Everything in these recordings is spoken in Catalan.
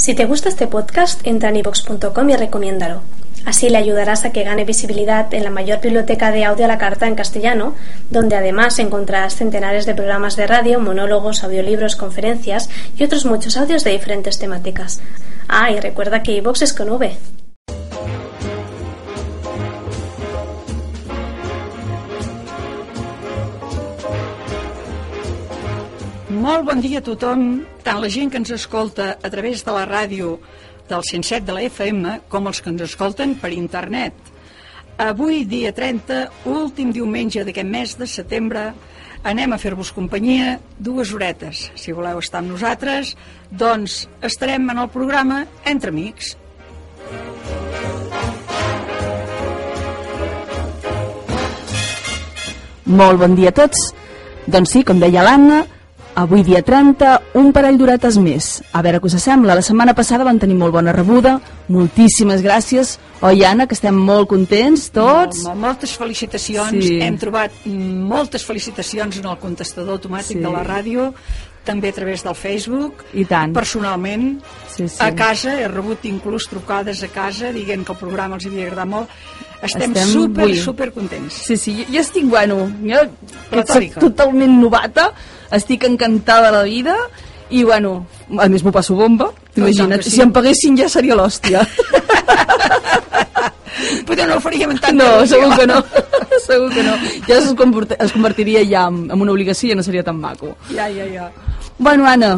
Si te gusta este podcast, entra en ivox.com y recomiéndalo. Así le ayudarás a que gane visibilidad en la mayor biblioteca de audio a la carta en castellano, donde además encontrarás centenares de programas de radio, monólogos, audiolibros, conferencias y otros muchos audios de diferentes temáticas. Ah, y recuerda que iVox es con V. Molt bon dia a tothom, tant la gent que ens escolta a través de la ràdio del 107 de la FM com els que ens escolten per internet. Avui, dia 30, últim diumenge d'aquest mes de setembre, anem a fer-vos companyia dues horetes. Si voleu estar amb nosaltres, doncs estarem en el programa Entre Amics. Molt bon dia a tots. Doncs sí, com deia l'Anna, avui dia 30, un parell d'horetes més. A veure què us sembla. La setmana passada van tenir molt bona rebuda. Moltíssimes gràcies. Oi, Anna, que estem molt contents tots? Mol, moltes felicitacions. Sí. Hem trobat moltes felicitacions en el contestador automàtic Sí. de la ràdio, també a través del Facebook. I tant. Personalment, Sí, sí. a casa, he rebut inclús trucades a casa dient que el programa els havia agradat molt. Estem, Estem, super, super contents. Sí, sí, jo, jo estic, bueno, jo que soc totalment novata, estic encantada de la vida i, bueno, a més m'ho passo bomba, t'imagina't, sí. si em paguessin ja seria l'hòstia. Però no ho faríem tant No, segur que no, segur que no. Ja es, es convertiria ja en, en una obligació i ja no seria tan maco. Ja, ja, ja. Bueno, Anna,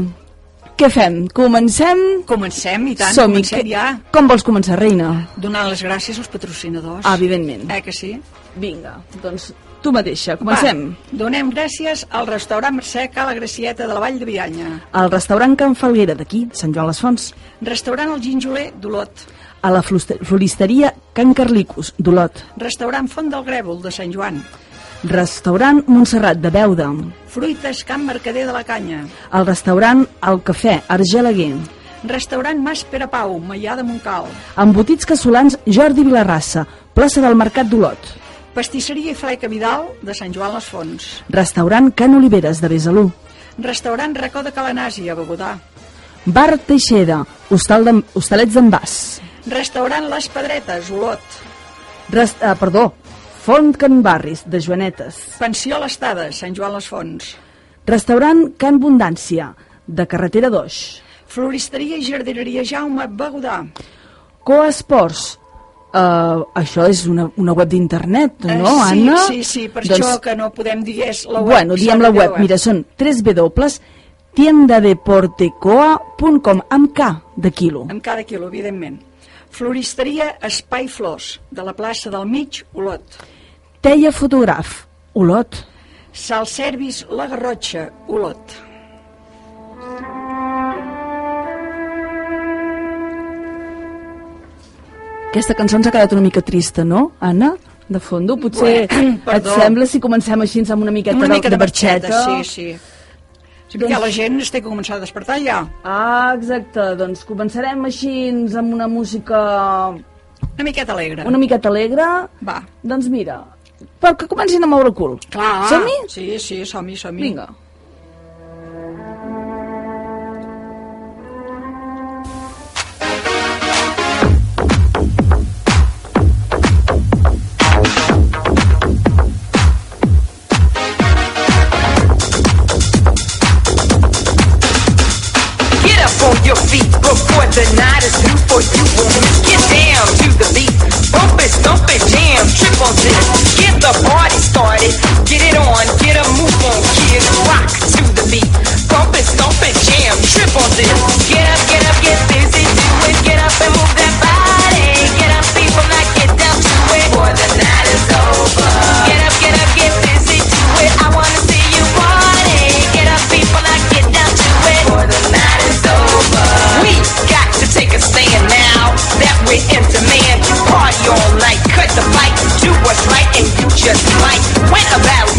què fem? Comencem? Comencem, i tant, Som-hi. comencem ja. Com vols començar, reina? Donant les gràcies als patrocinadors. Ah, evidentment. Eh que sí? Vinga, doncs tu mateixa, comencem. Va, donem gràcies al restaurant Mercè Cala Gracieta de la Vall de Bianya. Al restaurant Can Falguera d'aquí, Sant Joan les Fonts. Restaurant El Ginjoler d'Olot. A la floristeria Can Carlicus, d'Olot. Restaurant Font del Grèvol de Sant Joan. Restaurant Montserrat de Beuda. Fruites Camp Mercader de la Canya. El restaurant El Cafè, Argelaguer. Restaurant Mas Pere Pau, Maià de Montcal. Embotits casolans Jordi Vilarrassa, plaça del Mercat d'Olot. Pastisseria i Fleca Vidal de Sant Joan les Fonts. Restaurant Can Oliveres de Besalú. Restaurant Racó de Calanasi a Bogotà. Bar Teixeda, hostal de, hostalets d'en Bas. Restaurant Les Pedretes, Olot. Rest, ah, perdó, Font Can Barris, de Joanetes. Pensió l'Estada, Sant Joan les Fonts. Restaurant Can Abundància, de Carretera d'Oix. Floristeria i jardineria Jaume Begudà. Coesports, uh, això és una, una web d'internet, no, Eh, sí, Anna? Sí, sí, per això que no podem dir és la web. Bueno, diem la web, mira, són 3 w tiendadeportecoa.com amb K de quilo. Amb cada quilo, evidentment. Floristeria Espai Flors, de la plaça del Mig, Olot. Teia fotògraf, Olot. Sal Servis La Garrotxa, Olot. Aquesta cançó ens ha quedat una mica trista, no, Anna? De fondo, potser Bueno, et sembla si comencem així amb una miqueta, Una mica de de barxeta, sí, sí. Sí, perquè la gent es té que començar a despertar ja. Ah, exacte, doncs començarem així amb una música Una miqueta alegre. una miqueta alegre. Va. Doncs mira, perquè comencin a moure el cul. Clar. Som-hi? Sí, sí, som-hi, som-hi. Vinga.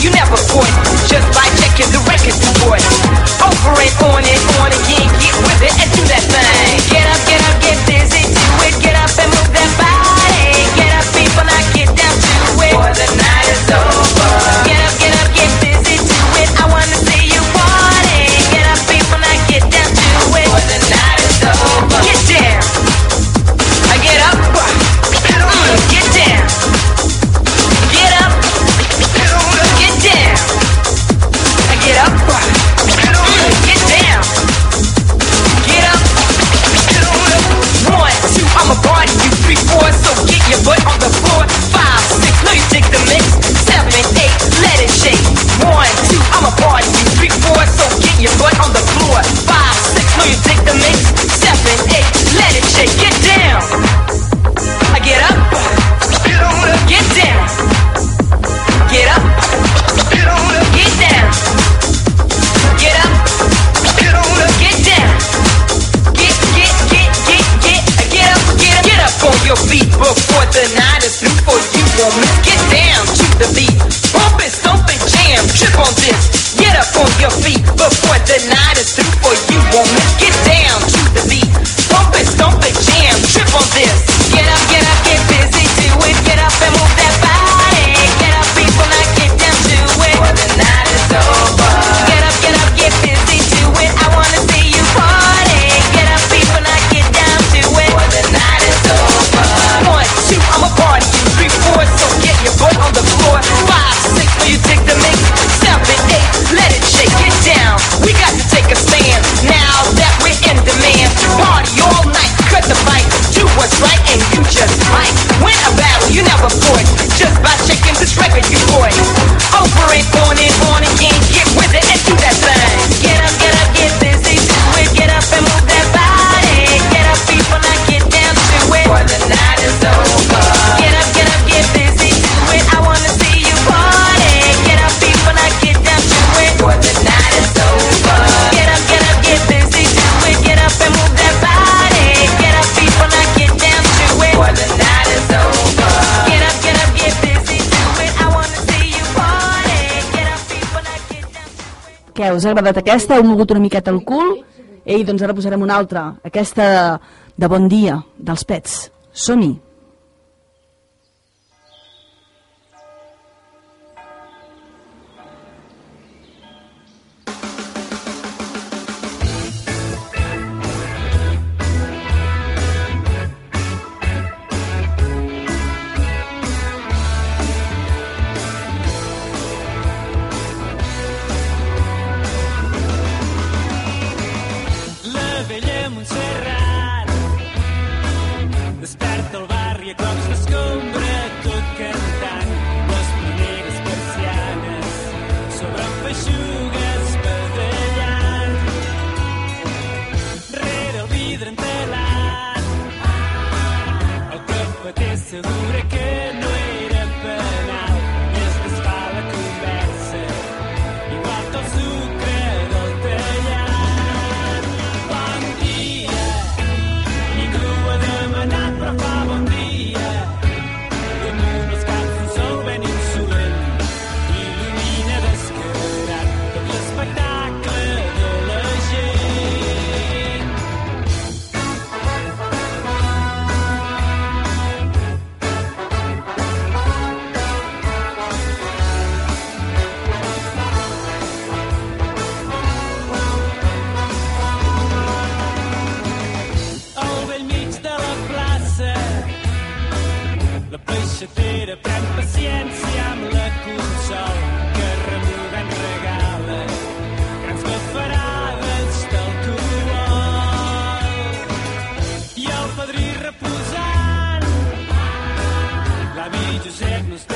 you never caught. Just by checking the record, boy. Over and on and on again, get with it. Us ha agradat aquesta? Heu mogut una miqueta el cul? Ei, doncs ara posarem una altra, aquesta de Bon Dia, dels Pets. Som-hi! just had.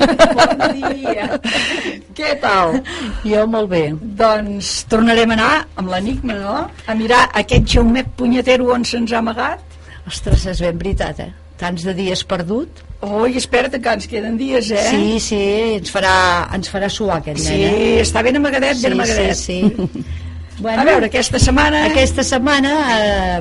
Bon dia! Què tal? Jo molt bé. Doncs tornarem a anar amb l'enigma, no? A mirar aquest jaumet punyetero on se'ns ha amagat. Ostres, és ben veritat, eh? Tants de dies perdut. Oi, espera't que ens queden dies, eh? Sí, sí, ens farà, ens farà suar aquest Sí, nen, eh? està ben amagadet, ben amagadet. sí, sí. Bueno, a veure, aquesta setmana... Aquesta setmana eh,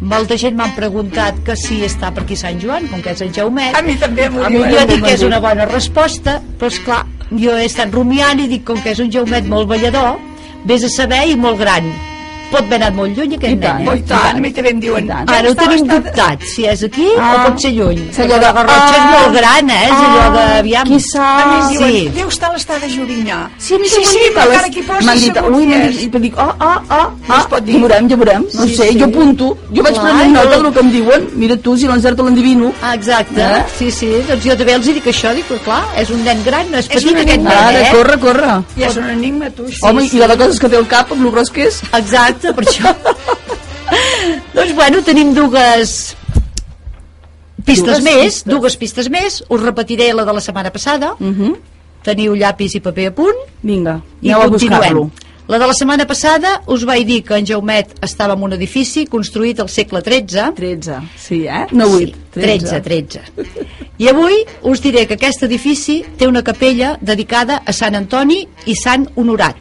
molta gent m'han preguntat que si està per aquí Sant Joan, com que és en Jaumet. A mi també m'ho diuen. jo dic que és una bona resposta, però és clar, jo he estat rumiant i dic com que és un Jaumet molt ballador, vés a saber i molt gran. Pot haver anat molt lluny aquest I tant, nen, Oh, eh? i tant, a mi també em diuen... tant. Ara ho tenim bastant- dubtat, si és aquí Ah. o pot ser lluny. És allò de- Garrotxa és Ah. molt gran, eh? És allò de... Aviam. Qui sap? A mi em diuen, Sí. deu estar a l'estat de Jorinyà. Sí, a mi sí, sí, però les- aquí posa m'han dit, ui, m'han és. dit, i dic, oh, oh, oh, No oh, pot dir. ja veurem, ja veurem, no Sí, sé, sí. jo apunto, jo vaig Clar, prenent nota del que em diuen, mira tu, si l'encerto l'endivino. Ah, exacte, Eh? sí, sí, doncs jo també els dic això, dic, clar, és un nen gran, no és És petit aquest nen nen, Ara, eh? corre, corre. Ja és un enigma, tu. Sí, Home, i la de coses que té el cap, amb lo gros que és. Exacte, per això. doncs bueno, tenim dues pistes Dues més, pistes. dues pistes més, us repetiré la de la setmana passada, Uh -huh. teniu llapis i paper a punt, Vinga, i aneu a buscar-lo. La de la setmana passada us vaig dir que en Jaumet estava en un edifici construït al segle XIII 13, sí, eh? No 8, Sí, 13, 13. I avui us diré que aquest edifici té una capella dedicada a Sant Antoni i Sant Honorat.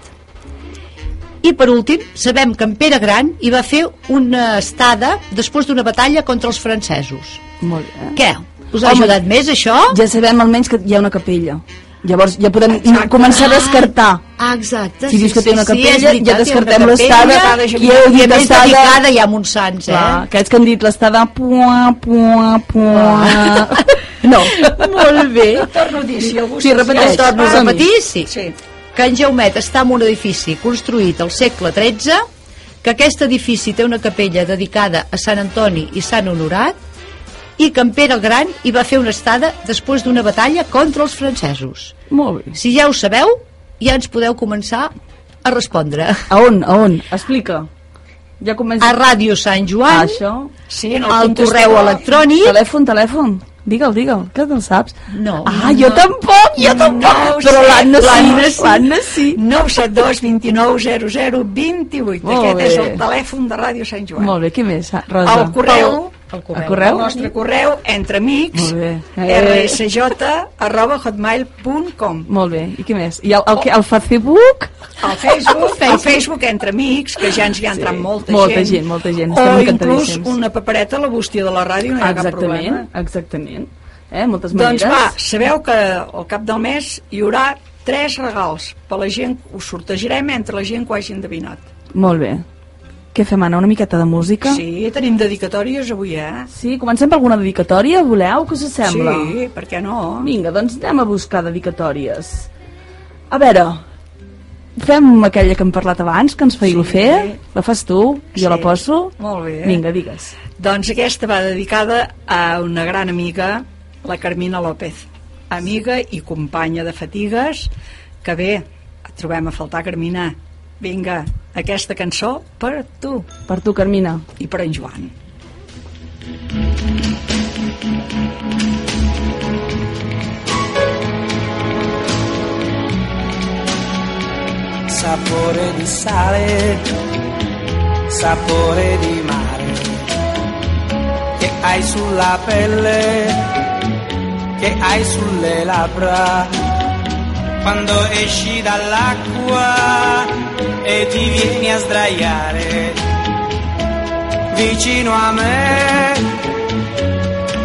I per últim, sabem que en Pere Gran hi va fer una estada després d'una batalla contra els francesos. Molt bé. Què? Us ha Home, ajudat més això? Ja sabem almenys que hi ha una capella. Llavors ja podem Exacte. començar a descartar. Ah, exacte. Si dius que té una capella, ja veritat, ha descartem l'estada. Qui heu I dit a més estada? dedicada ja a Montsants, eh? Clar, aquests que han dit l'estada... Pua, pua, pua... No. Molt bé. Torno a dir, si algú Sí, se'ls repeteix. Torno a repetir, sí. Sí. Que en Jaumet està en un edifici construït al segle XIII, que aquest edifici té una capella dedicada a Sant Antoni i Sant Honorat, i que en Pere el Gran hi va fer una estada després d'una batalla contra els francesos. Molt bé. Si ja ho sabeu, ja ens podeu començar a respondre. A on, a on? Explica. Ja comença... A Ràdio Sant Joan, Ah, això. Sí, en el al correu electrònic... Telèfon, telèfon. Digue'l, digue'l, que te'l saps. No. Ah, jo tampoc, jo tampoc. No Però l'Anna l'Anna sí, l'Anna sí. 972 29 00 28. Molt Aquest bé. és el telèfon de Ràdio Sant Joan. Molt bé, què més, Rosa? El correu, El correu. El correu? el nostre correu, entre amics. Eh. rsj arroba hotmail.com Molt bé, i què més? I el, el, el Facebook? al Facebook, al Facebook entre amics, que ja ens hi ha entrat Sí, molta, molta gent, molta gent, estem O inclús una papereta a la bústia de la ràdio, no hi ha cap Exactament, problema. exactament. Eh, moltes Doncs maneres. va, sabeu que al cap del mes hi haurà tres regals per la gent, us sortejarem entre la gent que ho hagi endevinat. Molt bé. Què fem, Anna? Una miqueta de música? Sí, tenim dedicatòries avui, eh? Sí, comencem per alguna dedicatòria, voleu? Què us sembla? Sí, per què no? Vinga, doncs anem a buscar dedicatòries. A veure, fem aquella que hem parlat abans, que ens feia Sí. fer. La fas tu, jo Sí. la poso. Molt bé. Vinga, digues. Doncs aquesta va dedicada a una gran amiga, la Carmina López, amiga i companya de fatigues, que bé, et trobem a faltar, Carmina. Vinga, aquesta cançó per tu Per tu, Carmina. i per en Joan. sapore di sale, sapore di mare, che hai sulla pelle, che hai sulle labbra, quando esci dall'acqua e ti vieni a sdraiare vicino a me,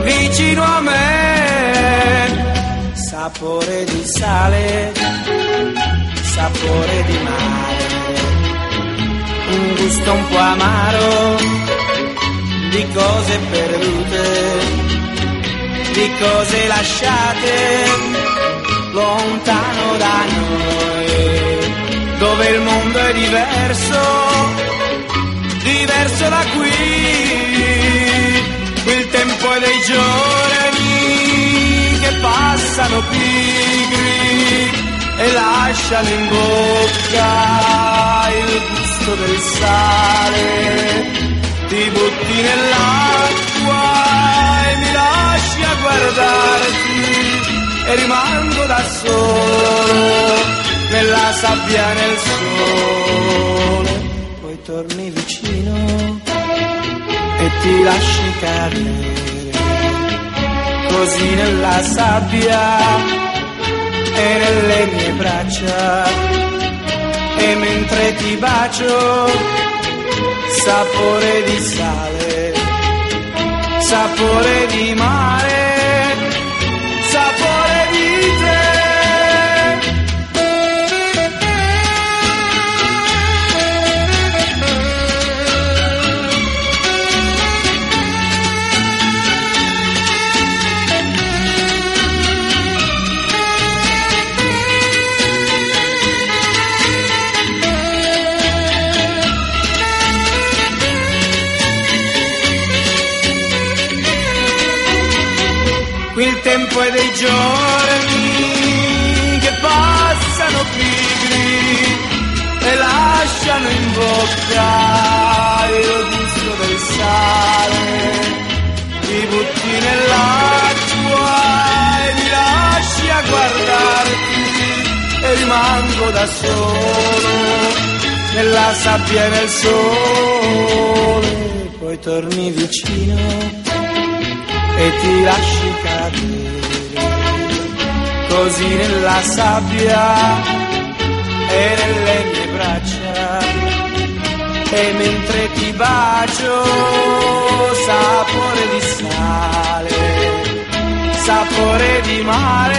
vicino a me, sapore di sale sapore di mare, un gusto un po' amaro di cose perdute, di cose lasciate lontano da noi, dove il mondo è diverso, diverso da qui, il tempo è dei giorni che passano pigri e lasciano in bocca il gusto del sale. Ti butti nell'acqua e mi lasci a guardarti e rimango da solo nella sabbia nel sole. Poi torni vicino e ti lasci cadere così nella sabbia e nelle mie braccia e mentre ti bacio sapore di sale sapore di mare tempo è dei giorni che passano pigri e lasciano in bocca il gusto del sale. Ti butti nell'acqua e mi lasci a guardarti e rimango da solo nella sabbia e nel sole, poi torni vicino e ti lasci cadere, così nella sabbia e nelle mie braccia. E mentre ti bacio, sapore di sale, sapore di mare,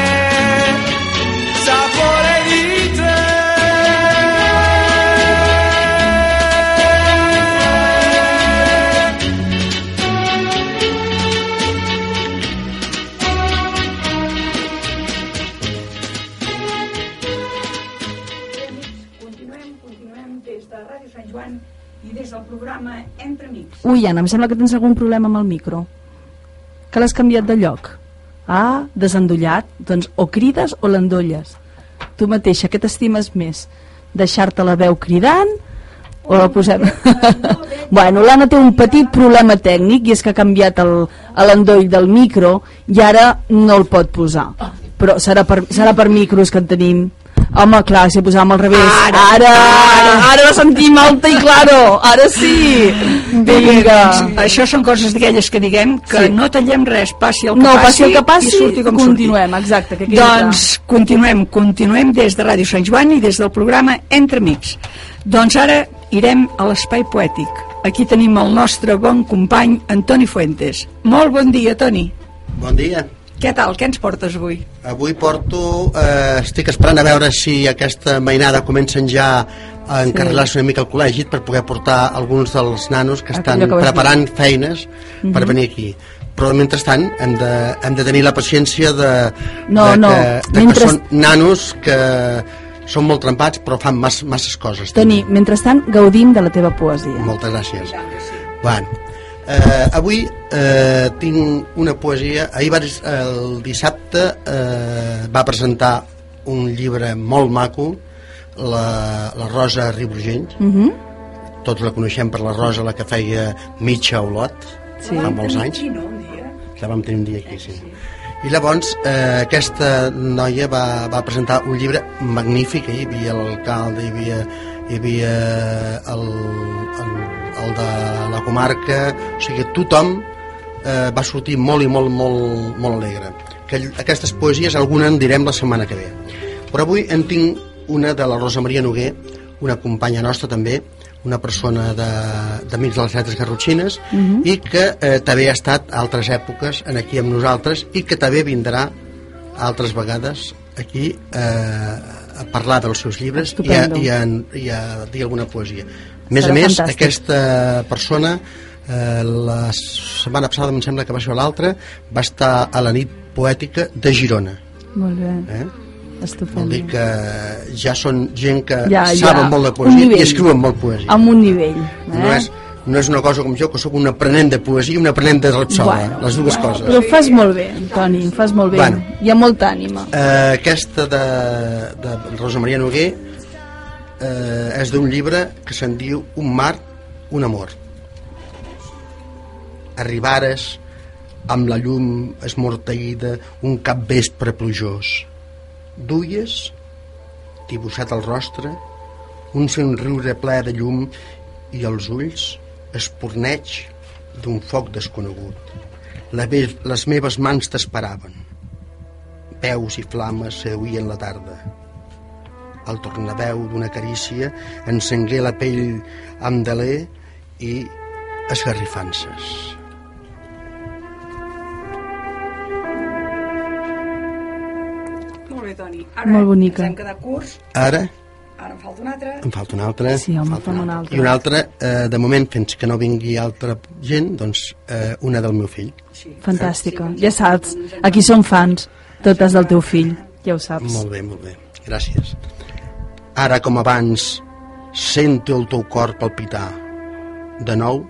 sapore programa Entre Amics. Ui, Anna, em sembla que tens algun problema amb el micro. Que l'has canviat de lloc. Ah, desendollat. Doncs o crides o l'endolles. Tu mateixa, què t'estimes més? Deixar-te la veu cridant o la posem... bueno, l'Anna té un petit problema tècnic i és que ha canviat l'endoll del micro i ara no el pot posar. Però serà per, serà per micros que en tenim. Home, clar, si ho posàvem al revés. Ara, ara, ara, ara la sentim alta i claro. Ara sí. Vinga. Això són coses d'aquelles que diguem que Sí. no tallem res, passi el que No, passi, passi el que passi, i surti com continuem, exacte, que doncs continuem, continuem des de Ràdio Sant Joan i des del programa Entre Amics. Doncs ara irem a l'espai poètic. Aquí tenim el nostre bon company Antoni Fuentes. Molt bon dia, Toni. Bon dia. Què tal? Què ens portes avui? Avui porto... Eh, estic esperant a veure si aquesta mainada comencen ja a encarrilar-se una mica al col·legi per poder portar alguns dels nanos que estan que preparant feines Mhm. per venir aquí. Però mentrestant hem de, hem de tenir la paciència de, No, de, no, que, de mentre- que són nanos que són molt trempats però fan mas, masses coses. Toni, mentrestant, gaudim de la teva poesia. Moltes gràcies. Bueno, eh, avui eh, tinc una poesia. Ahir va, el dissabte eh, va presentar un llibre molt maco, la, la Rosa Ribrugent. Mhm. Tots la coneixem per la Rosa, la que feia mitja olot, Sí. fa molts anys. La vam tenir un dia aquí, sí. I llavors eh, aquesta noia va, va presentar un llibre magnífic, hi havia l'alcalde, hi havia, hi havia el, el, el de la comarca, o sigui, tothom eh, va sortir molt i molt, molt, molt alegre. Que, aquestes poesies, alguna en direm la setmana que ve. Però avui en tinc una de la Rosa Maria Noguer, una companya nostra també, una persona de- d'Amics de, de les Lletres Garrotxines Mhm. i que eh, també ha estat a altres èpoques en aquí amb nosaltres i que també vindrà altres vegades aquí eh, a parlar dels seus llibres i a, Estupendo. i, a, i a dir alguna poesia. Més Serà a més, fantàstic. aquesta persona eh, la setmana passada, em sembla que va ser l'altra, va estar a la nit poètica de Girona. Molt bé. Eh? Estupendo. Vol dir que ja són gent que Ja, ja. saben molt de poesia i escriuen molt poesia. Amb un nivell. Eh? No, és, no és una cosa com jo, que sóc un aprenent de poesia i un aprenent de rapsoda, Bueno, les dues coses. Però ho fas molt bé, Toni, fas molt bé. Bueno. Hi ha molta ànima. Eh, aquesta de, de Rosa Maria Noguer eh, és d'un llibre que se'n diu Un mar, un amor. Arribares amb la llum esmorteïda un cap vespre plujós. Duies, dibuixat al rostre, un somriure ple de llum i els ulls esporneig d'un foc desconegut. La ve les meves mans t'esperaven. Peus i flames seduïen la tarda. El tornaveu d'una carícia encengué la pell amb deler i esgarrifances. Molt bé, Toni. Ara Molt bonica. ens hem quedat curts. Ara Ara en falta un altre. en falta una altra. Sí, home, falta altra. altra. I una altra, eh, de moment, fins que no vingui altra gent, doncs eh, una del meu fill. Fantàstica. Ja saps, aquí som fans, totes del teu fill, ja ho saps. Molt bé, molt bé. Gràcies. Ara, com abans, sento el teu cor palpitar. De nou,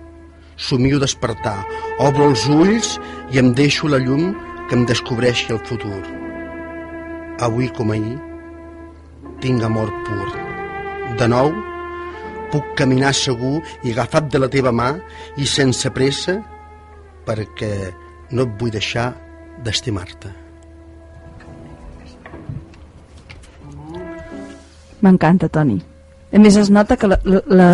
somio despertar. Obro els ulls i em deixo la llum que em descobreixi el futur. Avui com ahir, tinc amor pur. De nou, puc caminar segur i agafat de la teva mà i sense pressa perquè no et vull deixar d'estimar-te. M'encanta, Toni. A més, es nota que la, la,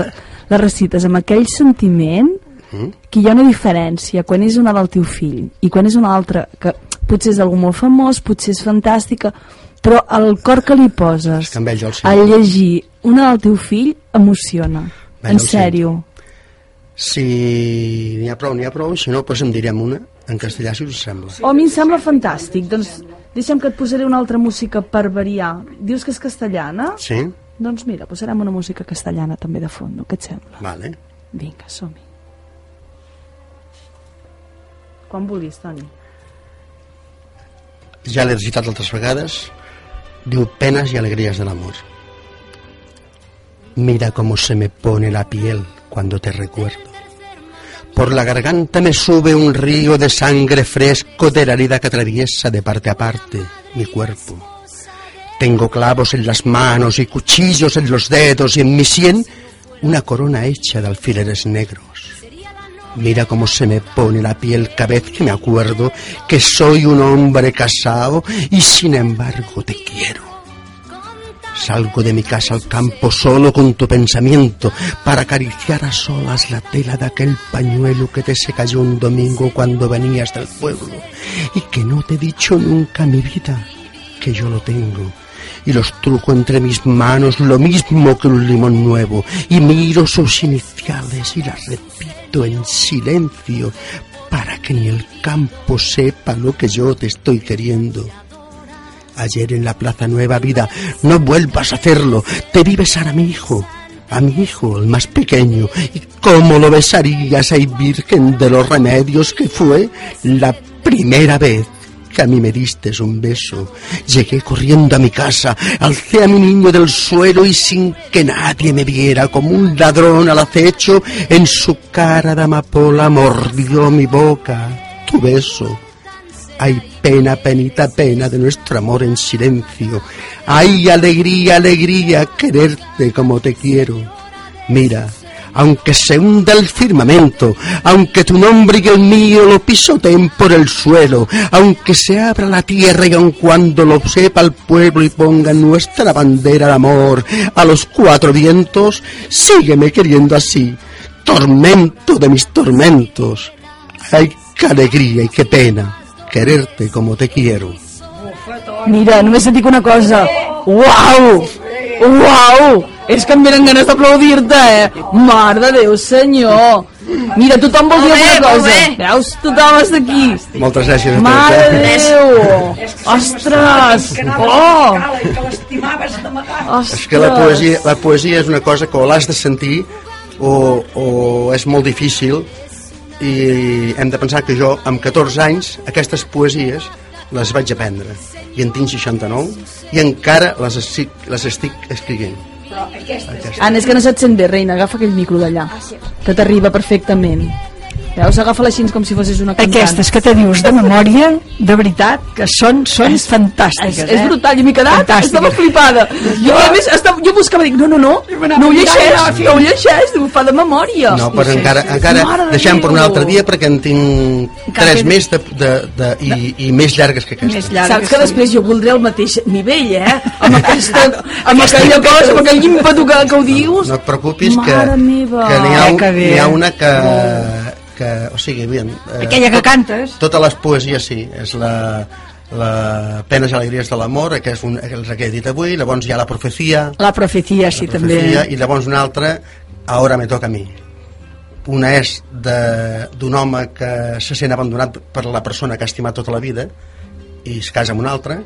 la, recites amb aquell sentiment Mm? que hi ha una diferència quan és una del teu fill i quan és una altra que potser és algú molt famós, potser és fantàstica però el cor que li poses que el a llegir una del teu fill emociona Bé, en sèrio. Si n'hi ha prou, n'hi ha prou, si no, doncs en direm una en castellà, si us sembla. Oh, a mi em sembla fantàstic doncs deixa'm que et posaré una altra música per variar dius que és castellana? Sí? doncs mira, posarem una música castellana també de fons, què et sembla? Vale. vinga, som-hi quan vulguis, Toni Ja l'he recitat altres vegades. Diu penas y alegrías del amor. Mira cómo se me pone la piel cuando te recuerdo. Por la garganta me sube un río de sangre fresco de la herida que atraviesa de parte a parte mi cuerpo. Tengo clavos en las manos y cuchillos en los dedos y en mi sien una corona hecha de alfileres negros. Mira cómo se me pone la piel cada vez que me acuerdo que soy un hombre casado y sin embargo te quiero. Salgo de mi casa al campo solo con tu pensamiento para acariciar a solas la tela de aquel pañuelo que te se cayó un domingo cuando venías del pueblo y que no te he dicho nunca mi vida que yo lo tengo y los truco entre mis manos lo mismo que un limón nuevo y miro sus iniciales y las repito en silencio para que ni el campo sepa lo que yo te estoy queriendo. Ayer en la Plaza Nueva Vida, no vuelvas a hacerlo, te vi besar a mi hijo, a mi hijo, el más pequeño, y cómo lo besarías, ay Virgen de los Remedios, que fue la primera vez que a mí me diste un beso. Llegué corriendo a mi casa, alcé a mi niño del suelo y sin que nadie me viera, como un ladrón al acecho, en su cara de amapola mordió mi boca. Tu beso. Hay pena, penita, pena de nuestro amor en silencio. Hay alegría, alegría, quererte como te quiero. Mira, aunque se hunda el firmamento, aunque tu nombre y el mío lo pisoteen por el suelo, aunque se abra la tierra y aun cuando lo sepa el pueblo y ponga nuestra bandera de amor a los cuatro vientos, sígueme queriendo así, tormento de mis tormentos. Ay, qué alegría y qué pena quererte como te quiero. Mira, només et dic una cosa. Uau! Uau! És que em venen ganes d'aplaudir-te, eh? Mare de Déu, senyor! Mira, tothom vol dir alguna cosa. Veus? Tothom està aquí. Moltes gràcies a Mare tots. de Eh? Déu! Ostres! Oh! que. Ostres! És que la poesia, la poesia és una cosa que o l'has de sentir o, o és molt difícil i hem de pensar que jo amb 14 anys aquestes poesies les vaig aprendre. I en tinc 69 i encara les estic, les estic escrivint. Aquestes. Anna, és que no se't sent bé, reina, agafa aquell micro d'allà, que t'arriba perfectament. Veus, agafa-la així com si fossis una cantant. Aquestes que te dius de memòria, de veritat, que són, són És, fantàstiques. és eh? brutal, jo m'he quedat, Fantàstiques. estava flipada. Jo, a més, estava, jo buscava, dic, no, no, no, no ho i llegeix, no ho llegeix, ho fa de memòria. no, però encara, Mare encara de deixem per un altre dia perquè en tinc Encara tres queda- més de, de, de, i, i més llargues que Més aquestes llargues. Saps que després jo voldré el mateix nivell, eh? Amb, aquesta, amb aquella cosa, amb aquell ímpetu que, que ho dius. no et preocupis que, Mare meva. que n'hi ha, Eh, que ha una que, que o sigui, bien, eh, Aquella que cantes. totes les poesies sí, és la, la Penes i alegries de l'amor que és, un, és el que he dit avui llavors hi ha la profecia, La profecia, sí, la també. profecia i llavors una altra Ahora me toca a mi una és de- d'un home que se sent abandonat per la persona que ha estimat tota la vida i es casa amb una altra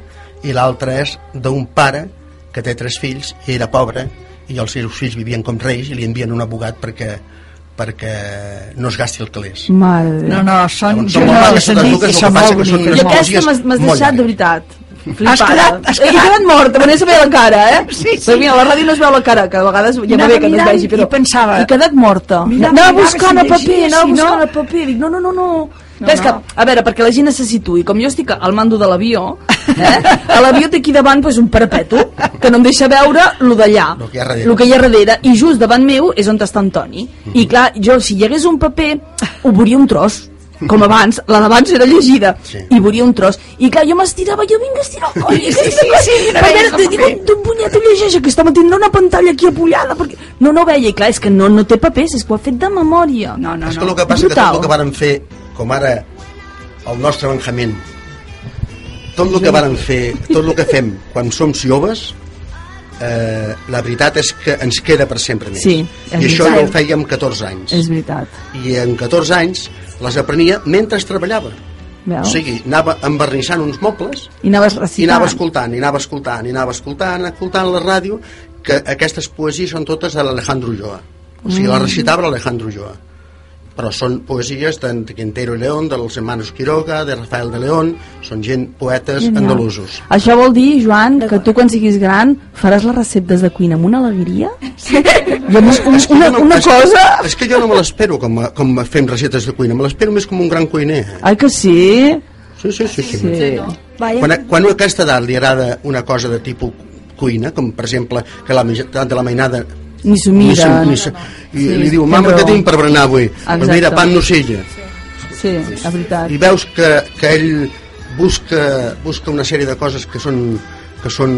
i l'altra és d'un pare que té tres fills i era pobre i els seus fills vivien com reis i li envien un abogat perquè perquè no es gasti el calés Déu. No, no, són, Llavors, jo són no he són el que passa molt són boniques. I aquesta m'has deixat, de veritat, flipada. quedat- has He quedat- quedat morta, me n'he saber la cara, eh? Sí, sí. Però mira, a la ràdio no es veu la cara, que a vegades ja va bé que no es vegi, però... i pensava- He quedat morta. Mirava, anava buscant si el paper, anava si no- buscant el paper. Dic, no, no, no, no. No, Clar, és que, no. a veure, perquè la gent se situï, com jo estic al mando de l'avió, eh? a l'avió té aquí davant pues, un parapeto que no em deixa veure lo d'allà, Lo que hi ha darrere. lo que hi ha darrere, i just davant meu és on està en Toni. I clar, jo, si hi hagués un paper, ho veuria un tros, com abans, la d'abans era llegida Sí. i veuria un tros i clar, jo m'estirava, jo vinc a estirar el coll sí, sí, sí, sí, no a veure, el dic, tu punyeta llegeix que estava tindrà una pantalla aquí apollada perquè no, no veia, i clar, és que no, no té papers és que ho ha fet de memòria No, no, és que no. el que passa és que tot el que varen fer, com ara el nostre Benjamín, tot el que varen fer, tot el que fem quan som joves, eh, la veritat és que ens queda per sempre més. Sí, I això veritat. jo ho feia amb 14 anys. és veritat I en 14 anys les aprenia mentre treballava. veus? O sigui, anava envernissant uns mobles i anaves i anava escoltant, i anava escoltant, i anava escoltant, escoltant la ràdio, que aquestes poesies són totes de l'Alejandro Ulloa. O sigui, Mm. la recitava l'Alejandro Ulloa. Però són poesies d'en Quintero i León, dels hermanos Quiroga, de Rafael de León, són gent, poetes Genial. andalusos. Això vol dir, Joan, que tu quan siguis gran faràs les receptes de cuina amb una alegria? I amb un, És que una, jo no- una és, cosa... És que jo no me l'espero com, a, com a fem receptes de cuina, me l'espero més com un gran cuiner. Ai que sí? Sí, sí, sí. sí. Sí. Vaya. Quan, quan a aquesta edat li agrada una cosa de tipus cuina, com per exemple que la meitat de la mainada Ni s'ho ni mira. se- ni se- i Sí, li diu, mama, què tinc per berenar avui? Exacte. mira, pan nocilla. Sí, la veritat. I veus que, que ell busca, busca una sèrie de coses que són que són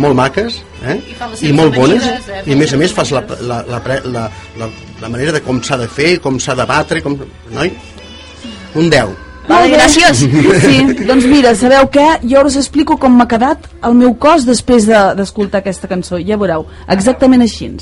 molt maques eh? i seves molt bones eh? i a més a més fas la, la, la, la, la, la manera de com s'ha de fer com s'ha de batre com... noi, un 10 Vale, gràcies. Sí, doncs mira, sabeu què? Jo us explico com m'ha quedat el meu cos després de- d'escoltar de, aquesta cançó. Ja veureu, exactament així.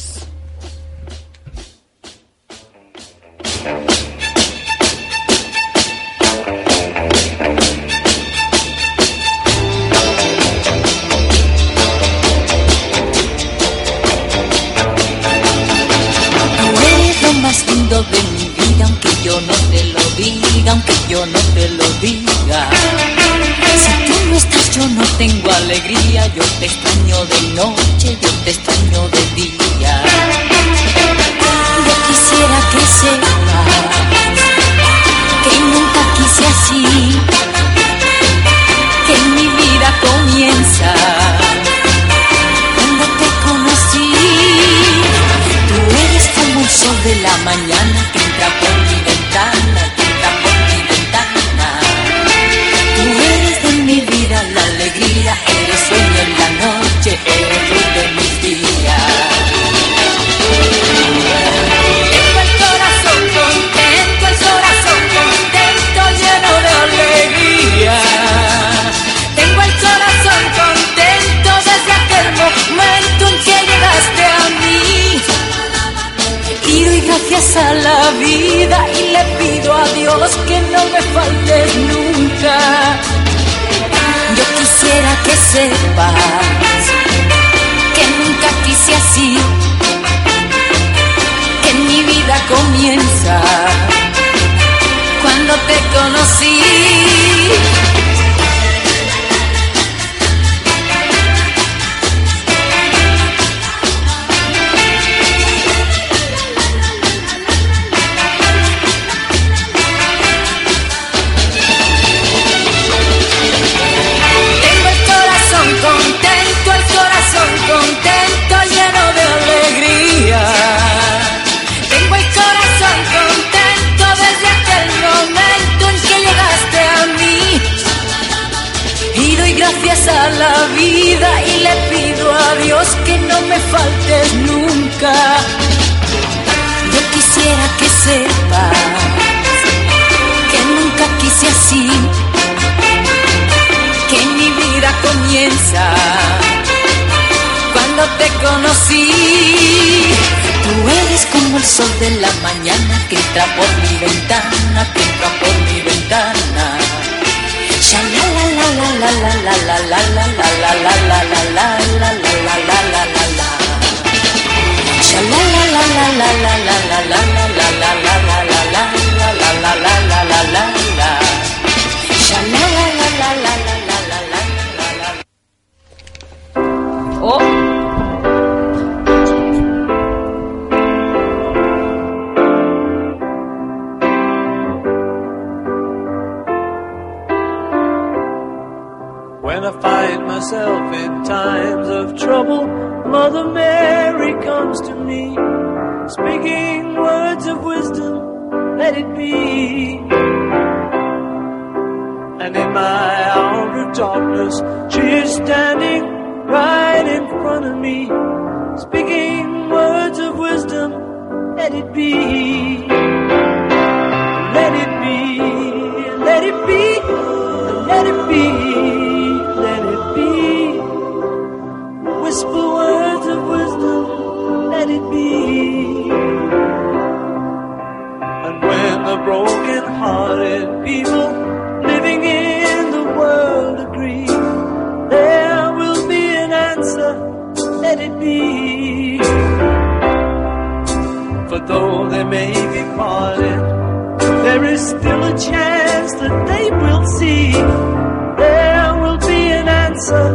Darkness. She is standing right in front of me, speaking words of wisdom. Let it be. Let it be. Let it be. Let it be. Let it be. Whisper words of wisdom. Let it be. And when the broken hearted people there is still a chance that they will see. There will be an answer.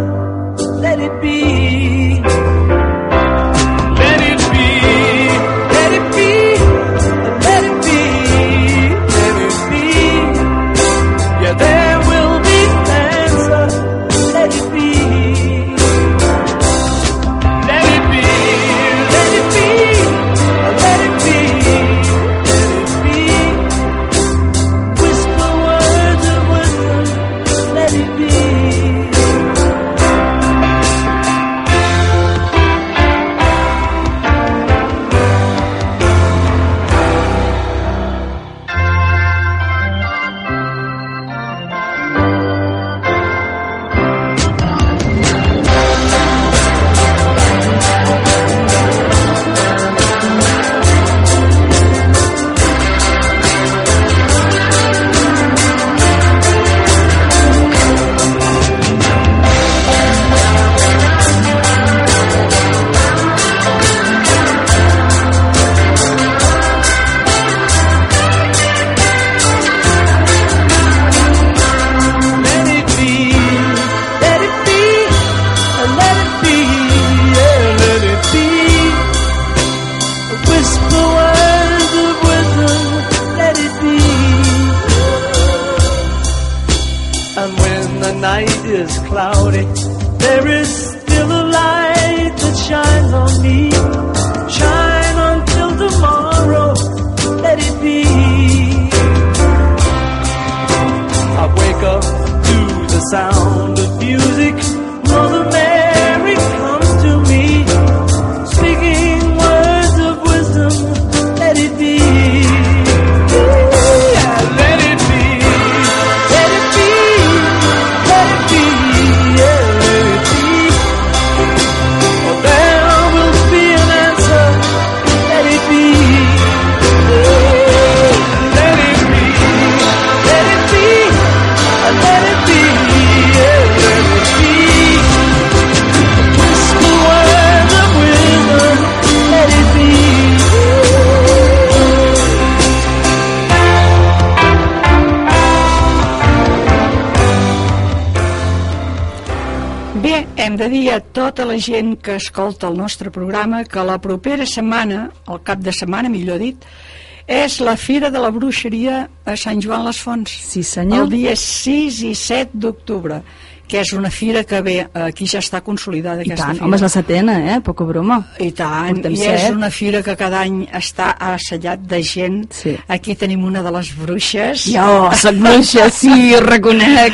Let it be. La gent que escolta el nostre programa que la propera setmana, el cap de setmana millor dit, és la Fira de la Bruixeria a Sant Joan les Fonts. Sí, senyor. El dia 6 i 7 d'octubre, que és una fira que bé, aquí ja està consolidada I aquesta tant, fira. home, és la setena, eh? Poca broma. I tant, Portem i és set. una fira que cada any està assallat de gent. Sí. Aquí tenim una de les bruixes. Jo, soc bruixa, sí, reconec.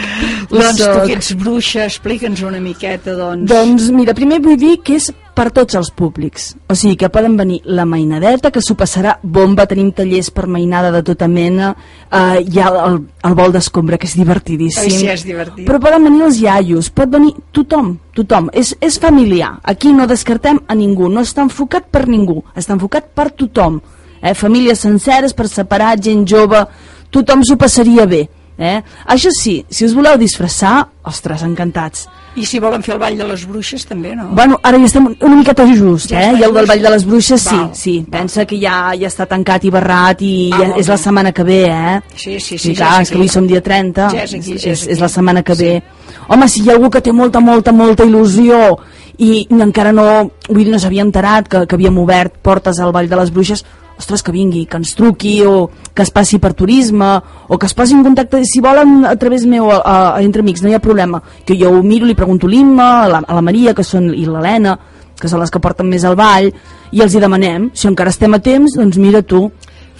Ho Doncs tu soc. que ets bruixa, explica'ns una miqueta, doncs. Doncs mira, primer vull dir que és per tots els públics. O sigui, que poden venir la mainadeta, que s'ho passarà bomba, tenim tallers per mainada de tota mena, eh, hi ha el, el vol d'escombra, que és divertidíssim. Ai, sí, és divertit. Però poden venir els iaios, pot venir tothom, tothom. És, és familiar. Aquí no descartem a ningú, no està enfocat per ningú, està enfocat per tothom. Eh? Famílies senceres, per separat, gent jove, tothom s'ho passaria bé. Eh? Això sí, si us voleu disfressar, ostres, encantats. I si volen fer el ball de les bruixes, també, no? Bueno, ara ja estem una miqueta just, Ja eh? I el del? Vall de les Bruixes, sí, Val, sí. Pensa que ja ja està tancat i barrat i Ah, ja, és la setmana que ve, eh? Sí, sí, sí, Sí, ja clar, és és que avui som dia 30. Ja és aquí, ja és és, és la setmana que Sí. ve. Home, si hi ha algú que té molta, molta, molta il·lusió i encara no, vull dir, no s'havia enterat que, que havíem obert portes al Vall de les Bruixes, ostres, que vingui, que ens truqui o que es passi per turisme o que es posi en contacte, si volen a través meu a, a, a Entre Amics, no hi ha problema que jo ho miro, li pregunto a l'Imma a, la, a la Maria que són, i l'Helena que són les que porten més al ball i els hi demanem, si encara estem a temps doncs mira tu,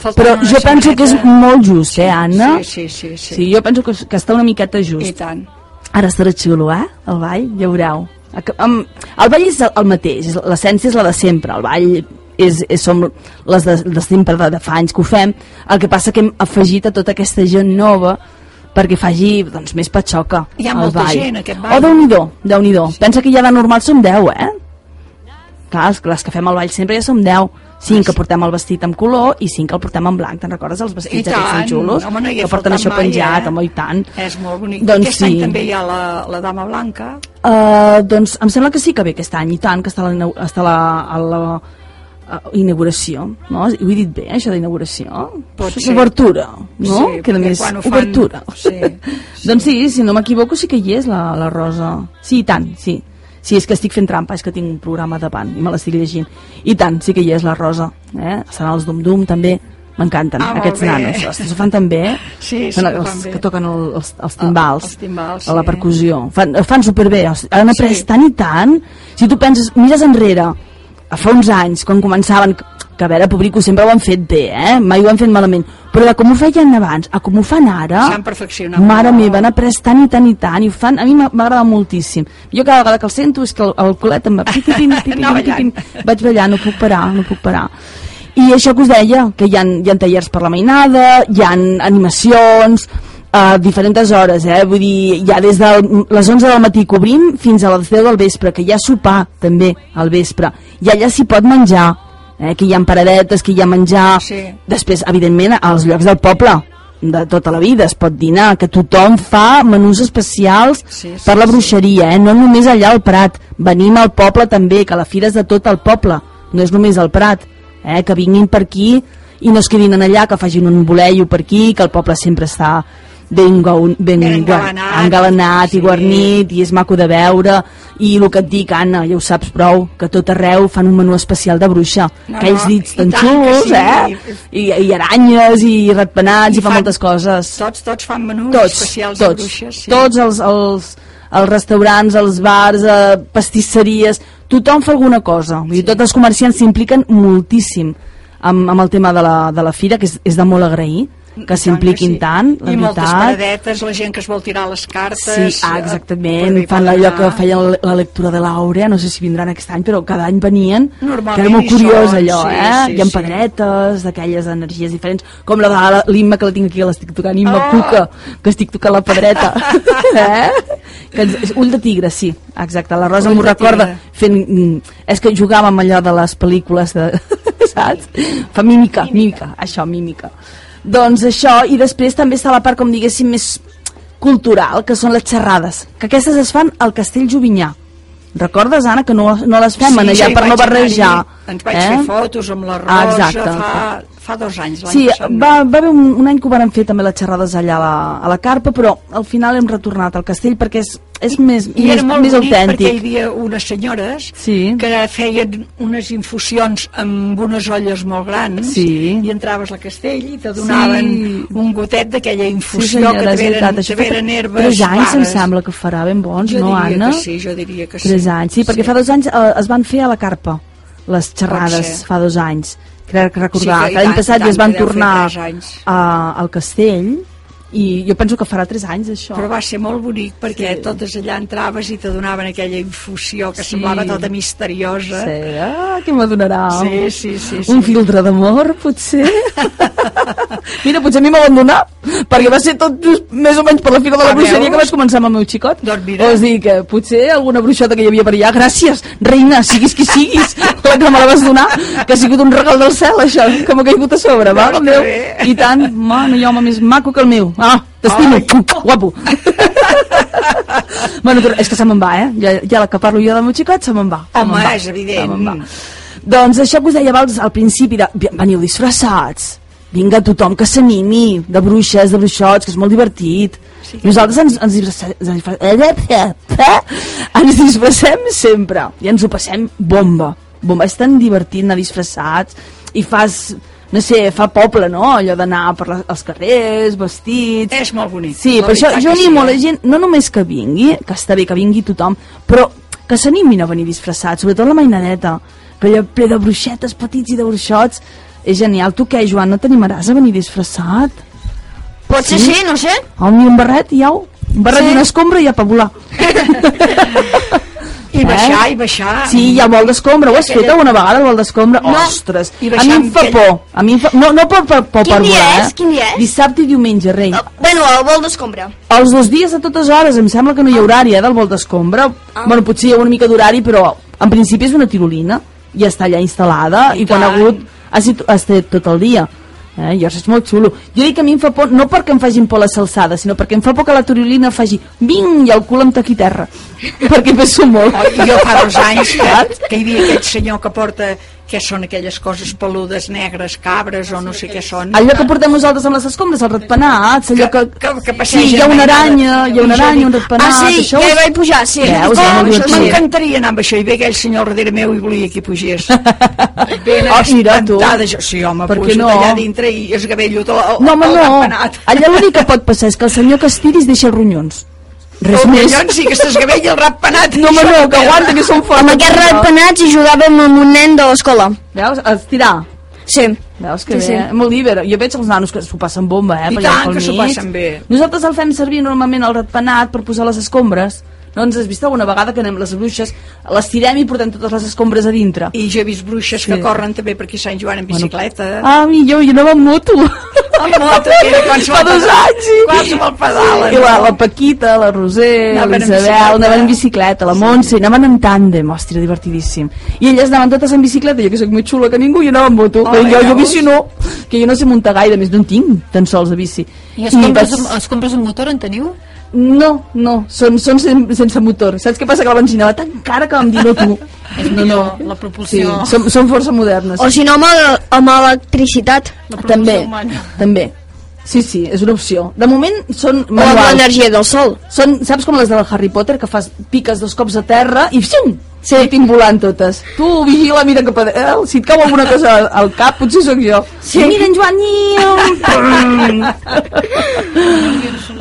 Faltant però jo penso que és molt just, eh Anna? Sí, sí, sí, sí. Sí, jo penso que, que està una miqueta just. I tant. Ara estarà xulo, eh? El ball, ja veureu. El ball és el mateix, l'essència és la de sempre. El ball és, és, som les de, de sempre, de, de fa anys que ho fem. El que passa que hem afegit a tota aquesta gent nova perquè faci doncs, més patxoca Hi ha molta ball. gent, aquest ball. Oh, Déu-n'hi-do, déu nhi Pensa que ja de normal som 10, eh? Clar, els, les que fem el ball sempre ja som 10. 5 que portem el vestit amb color i 5 que el portem en blanc. Te'n recordes els vestits aquests tant, tan xulos? home, no que porten això mai, penjat, eh? home, i tant. És molt bonic. Doncs Aquest any sí. també hi ha la, la dama blanca. Uh, doncs em sembla que sí que ve aquest any i tant, que està la, està la, a la a inauguració, no? Ho he dit bé, això d'inauguració? Pot ser. Obertura, no? Sí, Queda perquè més quan ho fan- obertura. Sí, doncs sí, si no m'equivoco sí que hi és la, la Rosa. Sí, i tant, sí. Sí, és que estic fent trampa, és que tinc un programa davant i me l'estic llegint. I tant, sí que hi és la Rosa. Eh? Seran els Dum Dum també. M'encanten, Ah, aquests bé. nanos. Els ho fan tan bé. Sí, sí que els fan bé. que toquen el, els, els timbals, els timbals, a la sí. percussió. Fan, fan superbé. Han après Sí. tant i tant. Si tu penses, mires enrere, fa uns anys, quan començaven, que a veure, Publico sempre ho han fet bé, eh? mai ho han fet malament, però de com ho feien abans a com ho fan ara, S'han perfeccionat mare meva, han après tant i tant i tant, i ho fan, a mi m'agrada moltíssim. Jo cada vegada que el sento és que el, el culet em va pipipim, Anar pipipim, ballant. vaig ballar, no puc parar, no puc parar. I això que us deia, que hi ha, hi ha tallers per la mainada, hi ha animacions, a diferents hores, eh? vull dir, ja des de les 11 del matí que obrim fins a les 10 del vespre, que hi ha sopar també al vespre, i allà s'hi pot menjar, eh? que hi ha paradetes, que hi ha menjar, Sí. després, evidentment, als llocs del poble, de tota la vida es pot dinar, que tothom fa menús especials Sí, sí, per la bruixeria, eh? no només allà al Prat, venim al poble també, que la fira és de tot el poble, no és només al Prat, eh? que vinguin per aquí i no es quedin en allà, que facin un voleio per aquí, que el poble sempre està ben, gaun, ben, Ben engalanat. engalanat Sí. i guarnit i és maco de veure i el que et dic, Anna, ja ho saps prou que tot arreu fan un menú especial de bruixa No, aquells dits i tan xulos, sí. eh? I, i aranyes i ratpenats i, I fa fan- moltes coses Tots, tots fan menús tots, especials de tots, bruixes. Sí. tots els, els, els restaurants, els bars, eh, pastisseries, tothom fa alguna cosa. Vull dir, tots els comerciants s'impliquen moltíssim amb, amb el tema de la, de la fira, que és, és de molt agrair que I tant s'impliquin sí. tant, la I moltes veritat. paradetes, la gent que es vol tirar les cartes. Sí, ah, eh, exactament, per fan allò que feien la, la lectura de l'Àurea, no sé si vindran aquest any, però cada any venien, que Normalment era molt curiós allò, sí, eh? sí, Hi ha sí. pedretes d'aquelles energies diferents, com la de l'Imma, que la tinc aquí, que l'estic tocant, Imma Oh! Cuca, que estic tocant la pedreta, eh? Que ens, és ull de tigre, sí, exacte, la Rosa m'ho recorda, fent, mm, és que jugàvem allò de les pel·lícules de, saps? Fa mímica, mímica, això, mímica. Doncs això, i després també està la part, com diguéssim, més cultural, que són les xerrades, que aquestes es fan al Castell Jovinyà. Recordes, Anna, que no, no les fem Sí, allà per no barrejar? Ens vaig eh? fer fotos amb la Rosa Ah, exacte. fa, fa dos anys. Sí, passat, va, va haver un, un any que ho van fer també les xerrades allà a la, a la carpa, però al final hem retornat al castell perquè és, és més, I més, era molt més bonic perquè hi autèntic. havia unes senyores Sí. que feien unes infusions amb unes olles molt grans Sí. i entraves al castell i te donaven Sí. un gotet d'aquella Sí, infusió senyora, que és te veritat, veren, això te fa veren herbes tres anys em sembla que farà ben bons, Jo no, Anna? sí, jo diria que sí. Tres anys, sí, perquè fa dos anys eh, es van fer a la carpa les xerrades, fa dos anys crec que recordar, Sí, que que l'any passat ja es van tornar a, al castell i jo penso que farà tres anys això Però va ser molt bonic perquè Sí. totes allà entraves i te donaven aquella infusió que Sí. semblava tota misteriosa. Sí, ah, què m'adonarà? Sí, sí, sí, sí. Un filtre d'amor, potser? Mira, potser a mi m'ha abandonat, perquè va ser tot just més o menys per la fira de la Ah, bruixeria que vaig començar amb el meu xicot. Doncs mira. O sigui que potser alguna bruixota que hi havia per allà, gràcies, reina, siguis qui siguis, la que me la vas donar, que ha sigut un regal del cel, això, que m'ha caigut a sobre, va, com que Déu. bé. I tant, ma, no hi ha home més maco que el meu. Ah, t'estimo, guapo. bueno, és que se me'n va, eh? Ja, ja la que parlo jo del meu xicot, se me'n va. se Home, va, és evident. se va. Doncs això que us deia abans al principi, de, veniu disfressats, vinga tothom que s'animi, de bruixes, de bruixots, que és molt divertit. Sí, Nosaltres ens, ens, disfressem, ens, disfressem, ens disfressem sempre i ens ho passem bomba. Bomba, és tan divertit anar disfressats i fas, no sé, fa poble, no? Allò d'anar per la, als carrers, vestits... És molt bonic. Sí, La per això jo que sí, animo eh? la gent, no només que vingui, que està bé que vingui tothom, però que s'animin a venir disfressats, sobretot la mainadeta, que allò ple de bruixetes petits i de bruixots, és genial. Tu què, Joan, no t'animaràs a venir disfressat? Potser sí, no sé. Mi un barret i au? Un barret Sí. d'una escombra i ja per volar. I baixar, i baixar. Sí, ha el vol d'escombra. Ho has Aquella- fet alguna vegada, el vol d'escombra? No. Ostres, I a mi em fa aquell- por. A mi em fa... No, no per, per, per, Quin per dia volar, és? eh? Quin dia és? Dissabte i diumenge, rei. Bueno, el vol d'escombra. Els dos dies a totes hores, em sembla que no hi ha horari eh, del vol d'escombra. Ah. Bueno, potser hi ha una mica d'horari, però en principi és una tirolina i està allà instal·lada i, I quan ha hagut ha estat tot el dia. Eh? Jo és molt xulo. Jo dic que a mi em fa por, no perquè em facin por les alçades, sinó perquè em fa por que la tirolina faci bing i el cul em toqui terra. perquè peso molt. Oh, jo fa dos anys que, que hi havia aquell senyor que porta què són aquelles coses peludes negres, cabres o no sé què són. Allò que portem nosaltres amb les escombres, el ratpenat, allò que... que, que sí, passeja hi ha una aranya, hi ha una aranya, un ratpenat... Ah, sí, això ja hi vaig pujar, sí. Veus, Oh, sí. M'encantaria anar amb això i ve aquell senyor darrere meu i volia que hi pugés. Ben Ah, mira, tu. jo, sí, home, Per no? allà dintre i esgavello tot el, No, home, el no. ratpenat. Allà l'únic que pot passar és que el senyor que es tiri es deixa ronyons. Res El més. collons sí que s'esgavella el ratpenat. No, home, no, que aguanta, que són forts. Amb aquests ratpenats hi jugàvem amb un nen de l'escola. Veus? A estirar. Sí. Veus que Sí, bé, sí. eh? molt divertit. Jo veig els nanos que s'ho passen bomba, eh? I tant que s'ho passen bé. Nosaltres el fem servir normalment el ratpenat per posar les escombres. No ens has vist alguna vegada que anem les bruixes, les tirem i portem totes les escombres a dintre. I jo he vist bruixes Sí. que corren també per aquí a Sant Joan en bicicleta. Ah, mi, jo, jo anava amb moto. Amb moto, mira, quan Fa dos anys, sí. Quan se me'l pedalen. I la, la Paquita, la Roser, l'Isabel, anaven en bicicleta, la Montse, anaven en tàndem, hòstia, divertidíssim. I elles anaven totes en bicicleta, jo que sóc més xula que ningú, i anava en moto. Oh, jo, jo bici no, que jo no sé muntar gaire, més no en tinc tan sols de bici. I es compres, vaig- es compres un motor, en teniu? No, no, són, són sen, sense motor. Saps què passa? Que la benzinava tan cara que vam dir no tu. És millor la Sí, propulsió. som, som força modernes. O si no, amb, el- amb electricitat. la també, humana. també. Sí, sí, és una opció. De moment són O amb manuals. l'energia del sol. Són, saps com les del Harry Potter, que fas piques dos cops a terra i xium, sí. sortim volant totes. Tu vigila, mira cap a dalt, si et cau alguna cosa al, cap, potser sóc jo. Sí. Mira en Joan,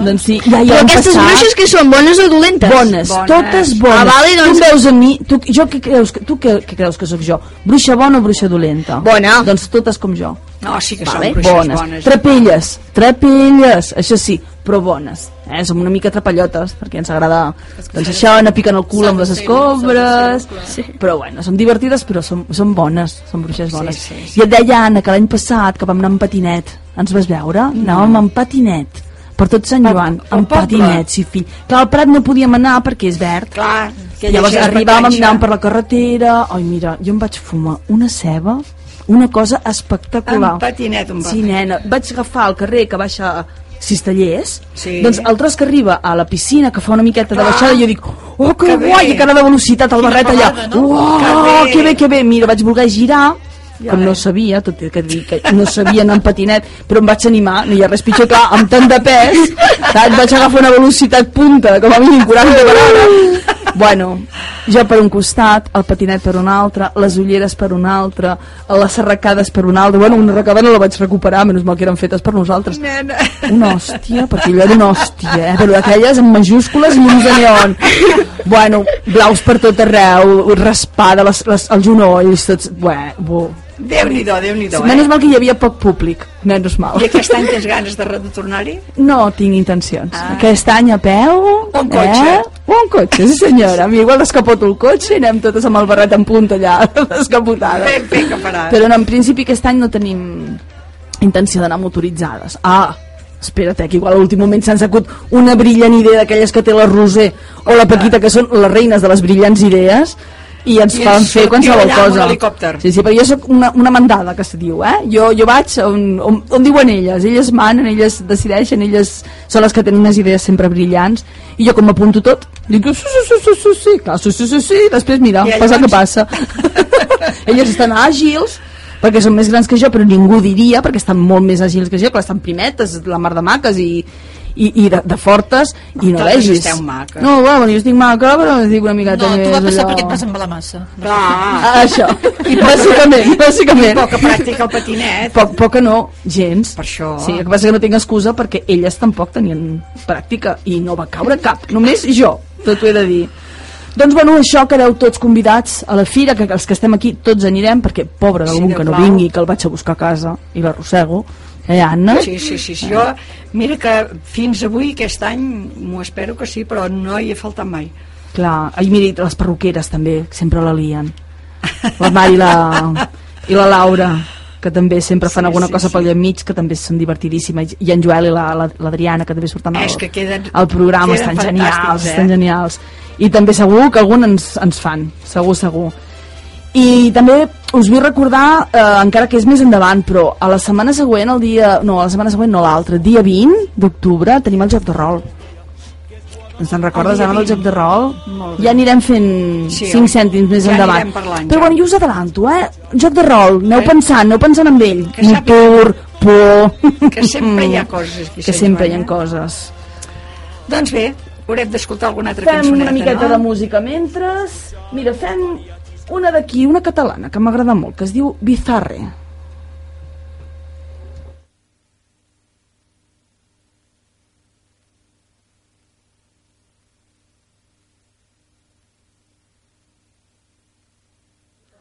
doncs sí, ja hi Però aquestes passat. bruixes que són bones o dolentes? Bones, Bones. totes bones. Ah, vale, doncs- Tu veus a mi, tu, jo què creus, que- tu què, què creus que sóc jo? Bruixa bona o bruixa dolenta? Bona. Doncs totes com jo. No, sí que Vale, són bruixes bones. bones. Trapelles, trapelles, això sí, però bones. Eh? Som una mica trapallotes, perquè ens agrada doncs això, anar picant el cul amb les escombres, Sí. però bueno, són divertides, però són, són bones, són bruixes bones. sí, sí. I et deia, Anna, que l'any passat, que vam anar amb patinet, ens vas veure? Anàvem amb patinet, per tot Sant Joan, pel amb patinet, sí, fill. Clar, al Prat no podíem anar perquè és verd. Clar, que Llavors arribàvem, anàvem per la carretera, ai mira, jo em vaig fumar una ceba, una cosa espectacular. Amb patinet, un Sí, nena, vaig agafar el carrer que baixa Cistellers, Sí. doncs el tros que arriba a la piscina, que fa una miqueta de Clar. baixada, jo dic, oh, que, Que guai, bé. i cara de velocitat, el Quina barret allà, no? uau, Que bé. que bé, que bé, mira, vaig voler girar, però no sabia, tot i que dir que no sabia anar en patinet, però em vaig animar, no hi ha res pitjor, clar, amb tant de pes, saps? vaig agafar una velocitat punta, com a mínim 40 per hora. Bueno, jo per un costat, el patinet per un altre, les ulleres per un altre, les arracades per un altre, bueno, una arracada no la vaig recuperar, menys mal que eren fetes per nosaltres. Nena. Una hòstia, perquè allò era una hòstia, eh? però d'aquelles amb majúscules i llums de neon. Bueno, blaus per tot arreu, raspada, les, les, els genolls, tots... Bé, bo. Déu-n'hi-do, Déu-n'hi-do, Menys eh? mal que hi havia poc públic, menys mal. I aquest any tens ganes de retornar-hi? No tinc intencions. Ah. Aquest any a peu... Un cotxe. Eh? Un cotxe, sí senyora. A mi igual descapoto el cotxe i anem totes amb el barret en punta allà, descapotada. Ben fet que faràs. Però no, en principi aquest any no tenim intenció d'anar motoritzades. Ah, espera't, eh, que igual a l'últim moment s'han sacut una brillant idea d'aquelles que té la Roser o la Paquita, que són les reines de les brillants idees, i ens I ens fer qualsevol cosa. Sí, sí, però jo sóc una, una mandada, que se diu, eh? Jo, jo vaig on, on, on diuen elles, elles manen, elles decideixen, elles són les que tenen unes idees sempre brillants, i jo com m'apunto tot, dic, sí, sí, sí, sí, sí, sí, clar, sí, sí, sí, sí, després mira, I passa el que llavors? passa. elles estan àgils, perquè són més grans que jo, però ningú diria, perquè estan molt més àgils que jo, clar, estan primetes, la mar de maques i, i, i de, de fortes, i no Totes vegis. No, bueno, jo estic maca, però estic una miqueta No, tu va passar allò- perquè et vas embalar massa. Clar. Ah, això, I bàsicament, bàsicament. Poca pràctica al patinet. Poc, poca no, gens. Per això. Sí, el que passa que no tinc excusa perquè elles tampoc tenien pràctica i no va caure cap, només jo, tot ho he de dir. Doncs bueno, això quedeu tots convidats a la fira, que els que estem aquí tots anirem, perquè pobre Sí, d'algun Déu que no vingui, que el vaig a buscar a casa i l'arrossego, Eh, Anna? Sí, sí, sí, sí. Jo, mira que fins avui, aquest any, m'ho espero que sí, però no hi he faltat mai. Clar, i les perruqueres també, sempre la lien. La Mari i la, i la Laura, que també sempre fan Sí, alguna sí, cosa sí. pel lloc mig, que també són divertidíssimes. I en Joel i la- la- l'Adriana, que també surten al, que queden- al programa, queden estan genials, eh? estan genials. I també segur que algun ens, ens fan, segur, segur. I també us vull recordar, eh, encara que és més endavant, però a la setmana següent, el dia... No, a la setmana següent no l'altra, dia 20 d'octubre, tenim el joc de rol. Ens te'n recordes, El Anna, del 20? joc de rol? Ja anirem fent Sí, 5 cèntims més ja endavant. parlant, Però bueno, jo us adelanto, eh? Joc de rol, aneu Eh? pensant, aneu pensant amb ell. Que Motor, por... Que sempre hi ha coses aquí. Que Sant sempre hi ha eh? coses. Doncs bé, haurem d'escoltar alguna altra Fem cançoneta, una miqueta no? de música mentre... Mira, fem una d'aquí, una catalana, que m'agrada molt, que es diu Bizarre.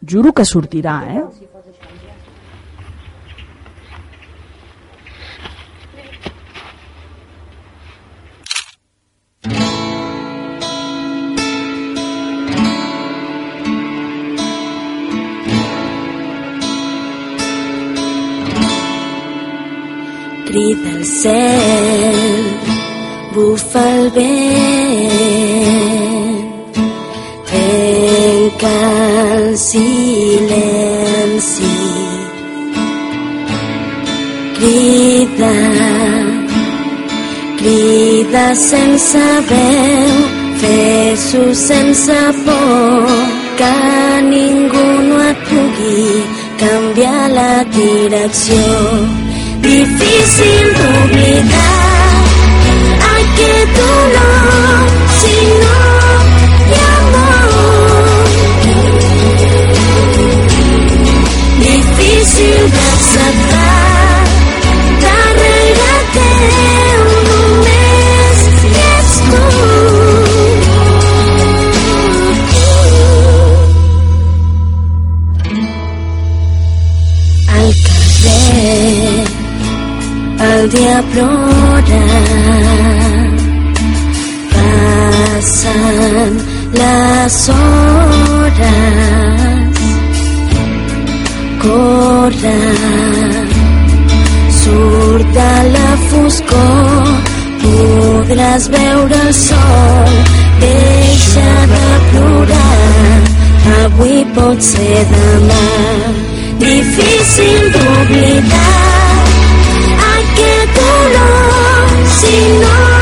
Juro que sortirà, eh? Crida el cel, bufa el vent, trenca el silenci. Crida, crida sense veu, fes-ho sense que ningú no et la direcció difícil d'oblidar aquest dolor si no plora passen les hores corre surt de la foscor podràs veure el sol deixa de plorar avui pot ser demà. Difícil d'oblidar aquest dolor si no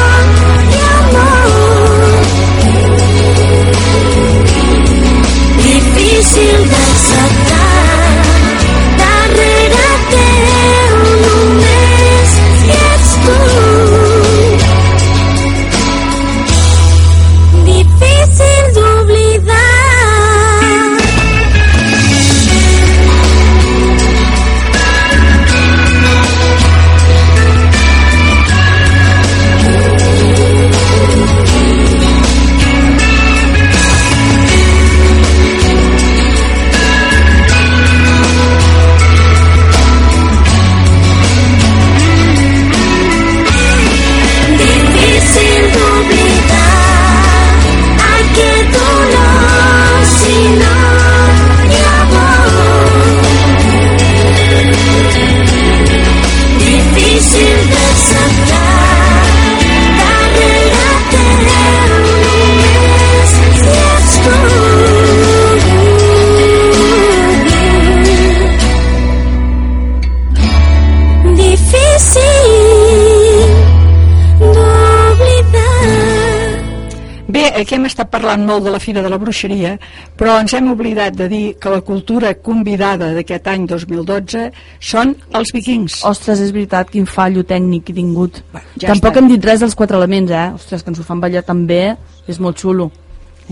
aquí hem estat parlant molt de la Fira de la Bruixeria, però ens hem oblidat de dir que la cultura convidada d'aquest any 2012 són els vikings. Ostres, és veritat, quin fallo tècnic he tingut. ja Tampoc està. hem dit res dels quatre elements, eh? Ostres, que ens ho fan ballar tan bé, és molt xulo.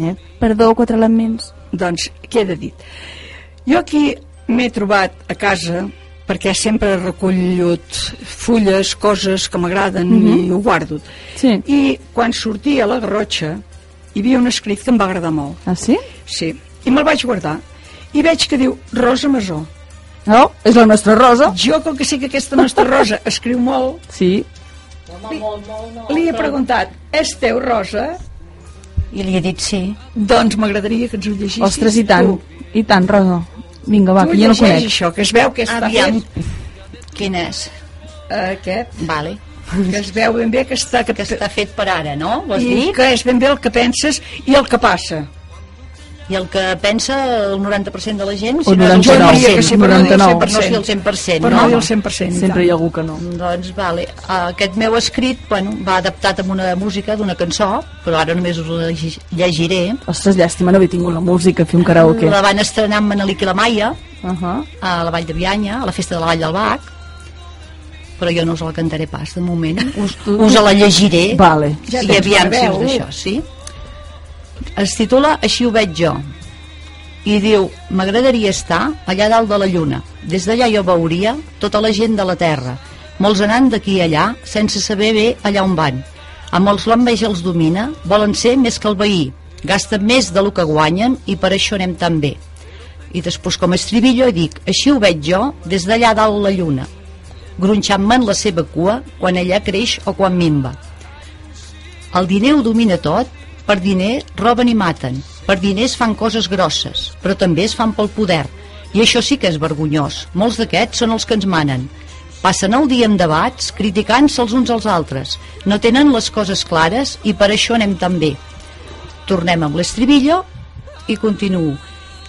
Eh? Perdó, quatre elements. Doncs, queda dit. Jo aquí m'he trobat a casa perquè sempre he recollit fulles, coses que m'agraden Mhm. i ho guardo. Sí. I quan sortia a la Garrotxa hi havia un escrit que em va agradar molt. Ah, sí? Sí, i me'l vaig guardar. I veig que diu Rosa Masó. No? És la nostra Rosa. Jo, com que sí que aquesta nostra Rosa escriu molt, Sí. li he preguntat, és teu, Rosa? I li he dit sí. Doncs m'agradaria que ens ho llegissis. Ostres, i tant. I tant, Rosa. Vinga, va, tu que jo no conec. això, que es veu que està Aviam. fet... Quin és? Aquest, Vale. Que es veu ben bé que està... Que, Que està fet per ara, no? Vols I dir? que és ben bé el que penses i el que passa. I el que pensa el 90% de la gent, O si no és el 99, 100%, que sí, per no dir el 99. per no ser el 100%, Per no? no el 100%. i Sempre hi ha algú que no. Doncs, vale. Aquest meu escrit, bueno, va adaptat amb una música d'una cançó, però ara només us la llegir- llegiré. Ostres, llàstima no haver tingut la música a fer un karaoke. La van estrenar amb Manelic i la Maia, Uh -huh. a la Vall de Bianya, a la festa de la Vall del Bac, però jo no us la cantaré pas, de moment. Us, us la llegiré. Vale. Ja I aviam si us d'això, sí? Es titula Així ho veig jo. I diu, m'agradaria estar allà dalt de la lluna. Des d'allà jo veuria tota la gent de la Terra. Molts anant d'aquí allà, sense saber bé allà on van. A molts l'enveja els domina, volen ser més que el veí. Gasten més de lo que guanyen i per això anem tan bé. I després com a estribillo dic, així ho veig jo des d'allà dalt la lluna gronxant-me en la seva cua quan ella creix o quan minva. El diner ho domina tot, per diner roben i maten, per diners fan coses grosses, però també es fan pel poder, i això sí que és vergonyós. Molts d'aquests són els que ens manen. Passen el dia en debats, criticant-se els uns als altres. No tenen les coses clares i per això anem tan bé. Tornem amb l'estribillo i continuo.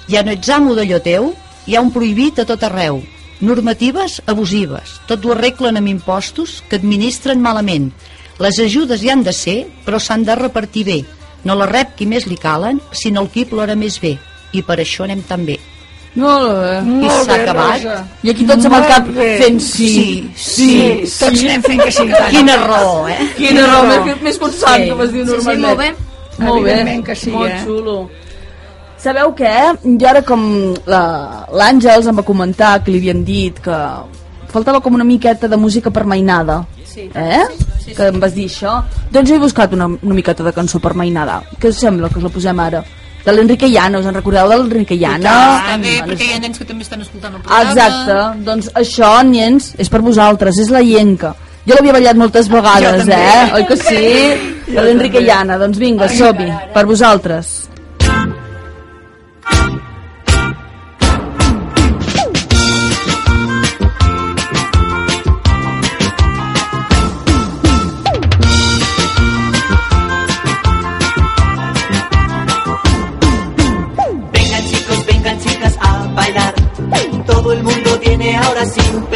Ja no ets amo d'allò teu, hi ha un prohibit a tot arreu. Normatives abusives, tot ho arreglen amb impostos que administren malament. Les ajudes hi han de ser, però s'han de repartir bé. No la rep qui més li calen, sinó el qui plora més bé. I per això anem tan bé. Molt bé. I s'ha acabat. Rosa. I aquí tots amb el cap bé. fent sí, sí, Sí, tots anem fent que sí. Quina raó, eh? Quina raó, raó. més, més constant, Sí. com es diu Sí, sí, normalment. molt bé. Molt bé, Evidentment que sí, molt eh? Sabeu què? Jo ara com la- l'Àngels em va comentar que li havien dit que faltava com una miqueta de música per mainada. Sí. Eh? Que em vas dir això. Doncs he buscat una, una miqueta de cançó per mainada. Què us sembla que us la posem ara? De l'Enrique Llana, us en recordeu de l'Enrique Llana? Està bé, perquè hi ha nens que també estan escoltant el programa. Exacte, doncs això, nens, és per vosaltres, és la llenca. Jo l'havia ballat moltes vegades, eh? Oi que sí? De l'Enrique Llana, doncs vinga, som-hi, per vosaltres. Viene ahora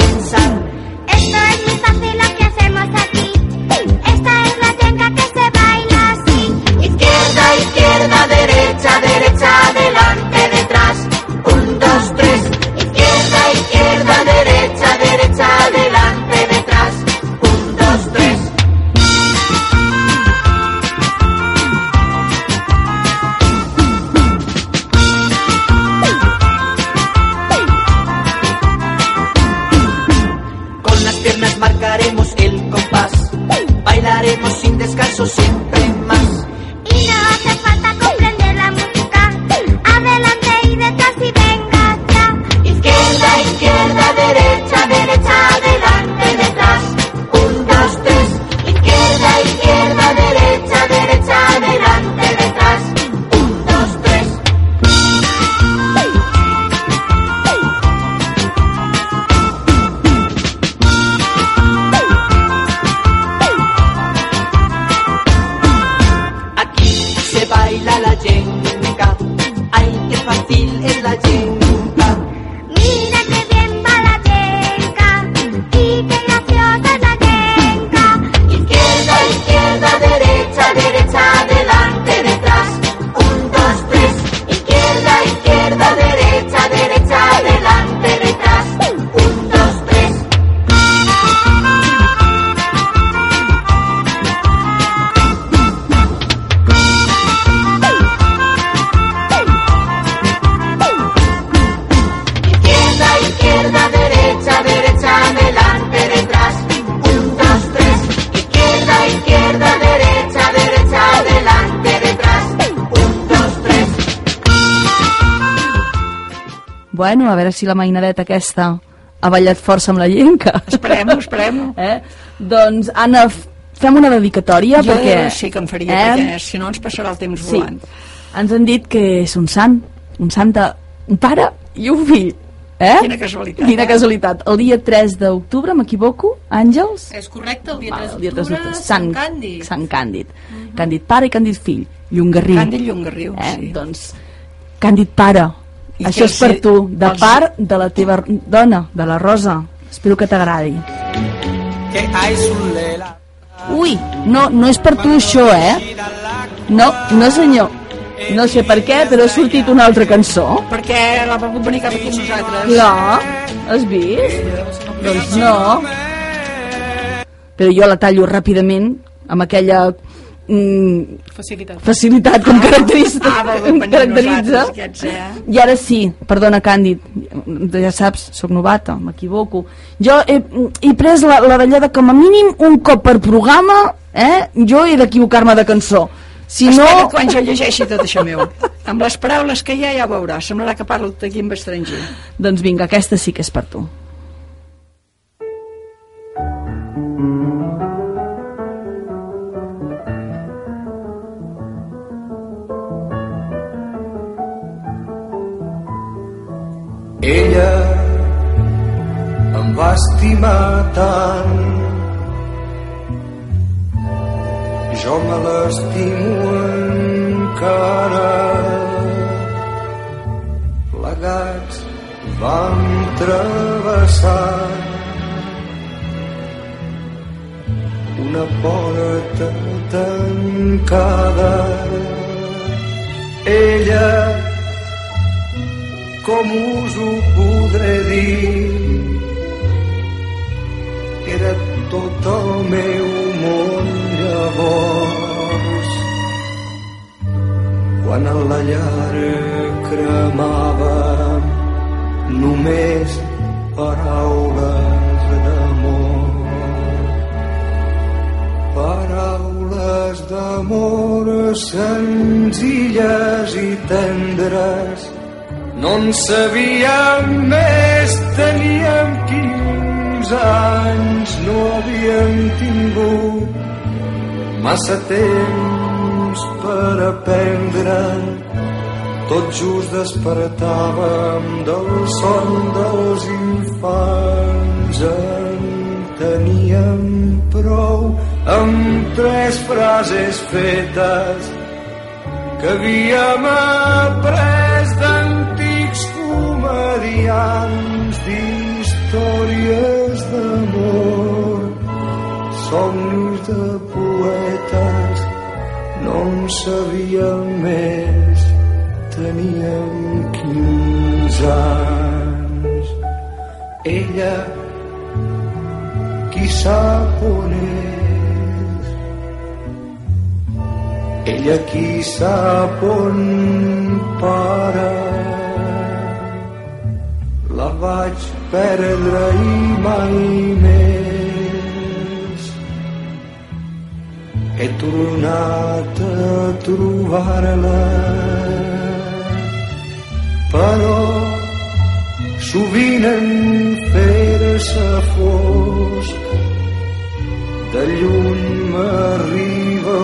si la mainadeta aquesta ha ballat força amb la llenca. Esperem-ho, esperem-ho. Eh? Doncs, Anna, fem una dedicatòria Jo perquè... sí que em faria, eh? perquè si no ens passarà el temps Sí. volant. Ens han dit que és un sant, un sant de, un pare i un fill. Eh? Quina casualitat, Quina eh? casualitat. El dia 3 d'octubre, m'equivoco, Àngels? És correcte, el dia Val, 3 el dia 3 d'octubre, d'octubre. Sant Càndid. Sant Càndid. Càndid pare i Càndid fill. Llongarriu. Càndid Llongarriu, eh? sí. Doncs, Càndid pare. I Això és per tu, de els- part de la teva dona, de la Rosa. Espero que t'agradi. Ui, no, no és per tu això, eh? No, no senyor. No sé per què, però ha sortit una altra cançó. Perquè la va venir cap aquí amb nosaltres. Clar, has vist? Doncs no. Però jo la tallo ràpidament amb aquella mm, Facilitat. facilitat com caracteritza. Ah, em venir amb caracteritza. aquests, eh? I ara sí, perdona Càndid, ja saps, sóc novata, m'equivoco. Jo he, he pres la, la d'allò de com a mínim un cop per programa, eh? jo he d'equivocar-me de cançó. Si no... Espera't quan jo llegeixi tot això meu. Amb les paraules que hi ha ja ho veuràs. Semblarà que parlo aquí amb estranger. Doncs vinga, aquesta sí que és per tu. Ella em va estimar tant. Jo me l'estimo encara. Plegats vam travessar una porta tancada. Ella com us ho podré dir? Era tot el meu món llavors. Quan a la llar cremava només paraules d'amor. Paraules d'amor senzilles i tendres no en sabíem més, teníem 15 anys, no havíem tingut massa temps per aprendre. Tot just despertàvem del son dels infants. En teníem prou amb tres frases fetes que havíem après comedians d'històries d'amor. Somnis de poetes no en sabíem més. Teníem 15 anys. Ella qui sap on és? Ella qui sap on para la vaig perdre i mai més. He tornat a trobar-la però sovint en fer-se fosc de lluny m'arriba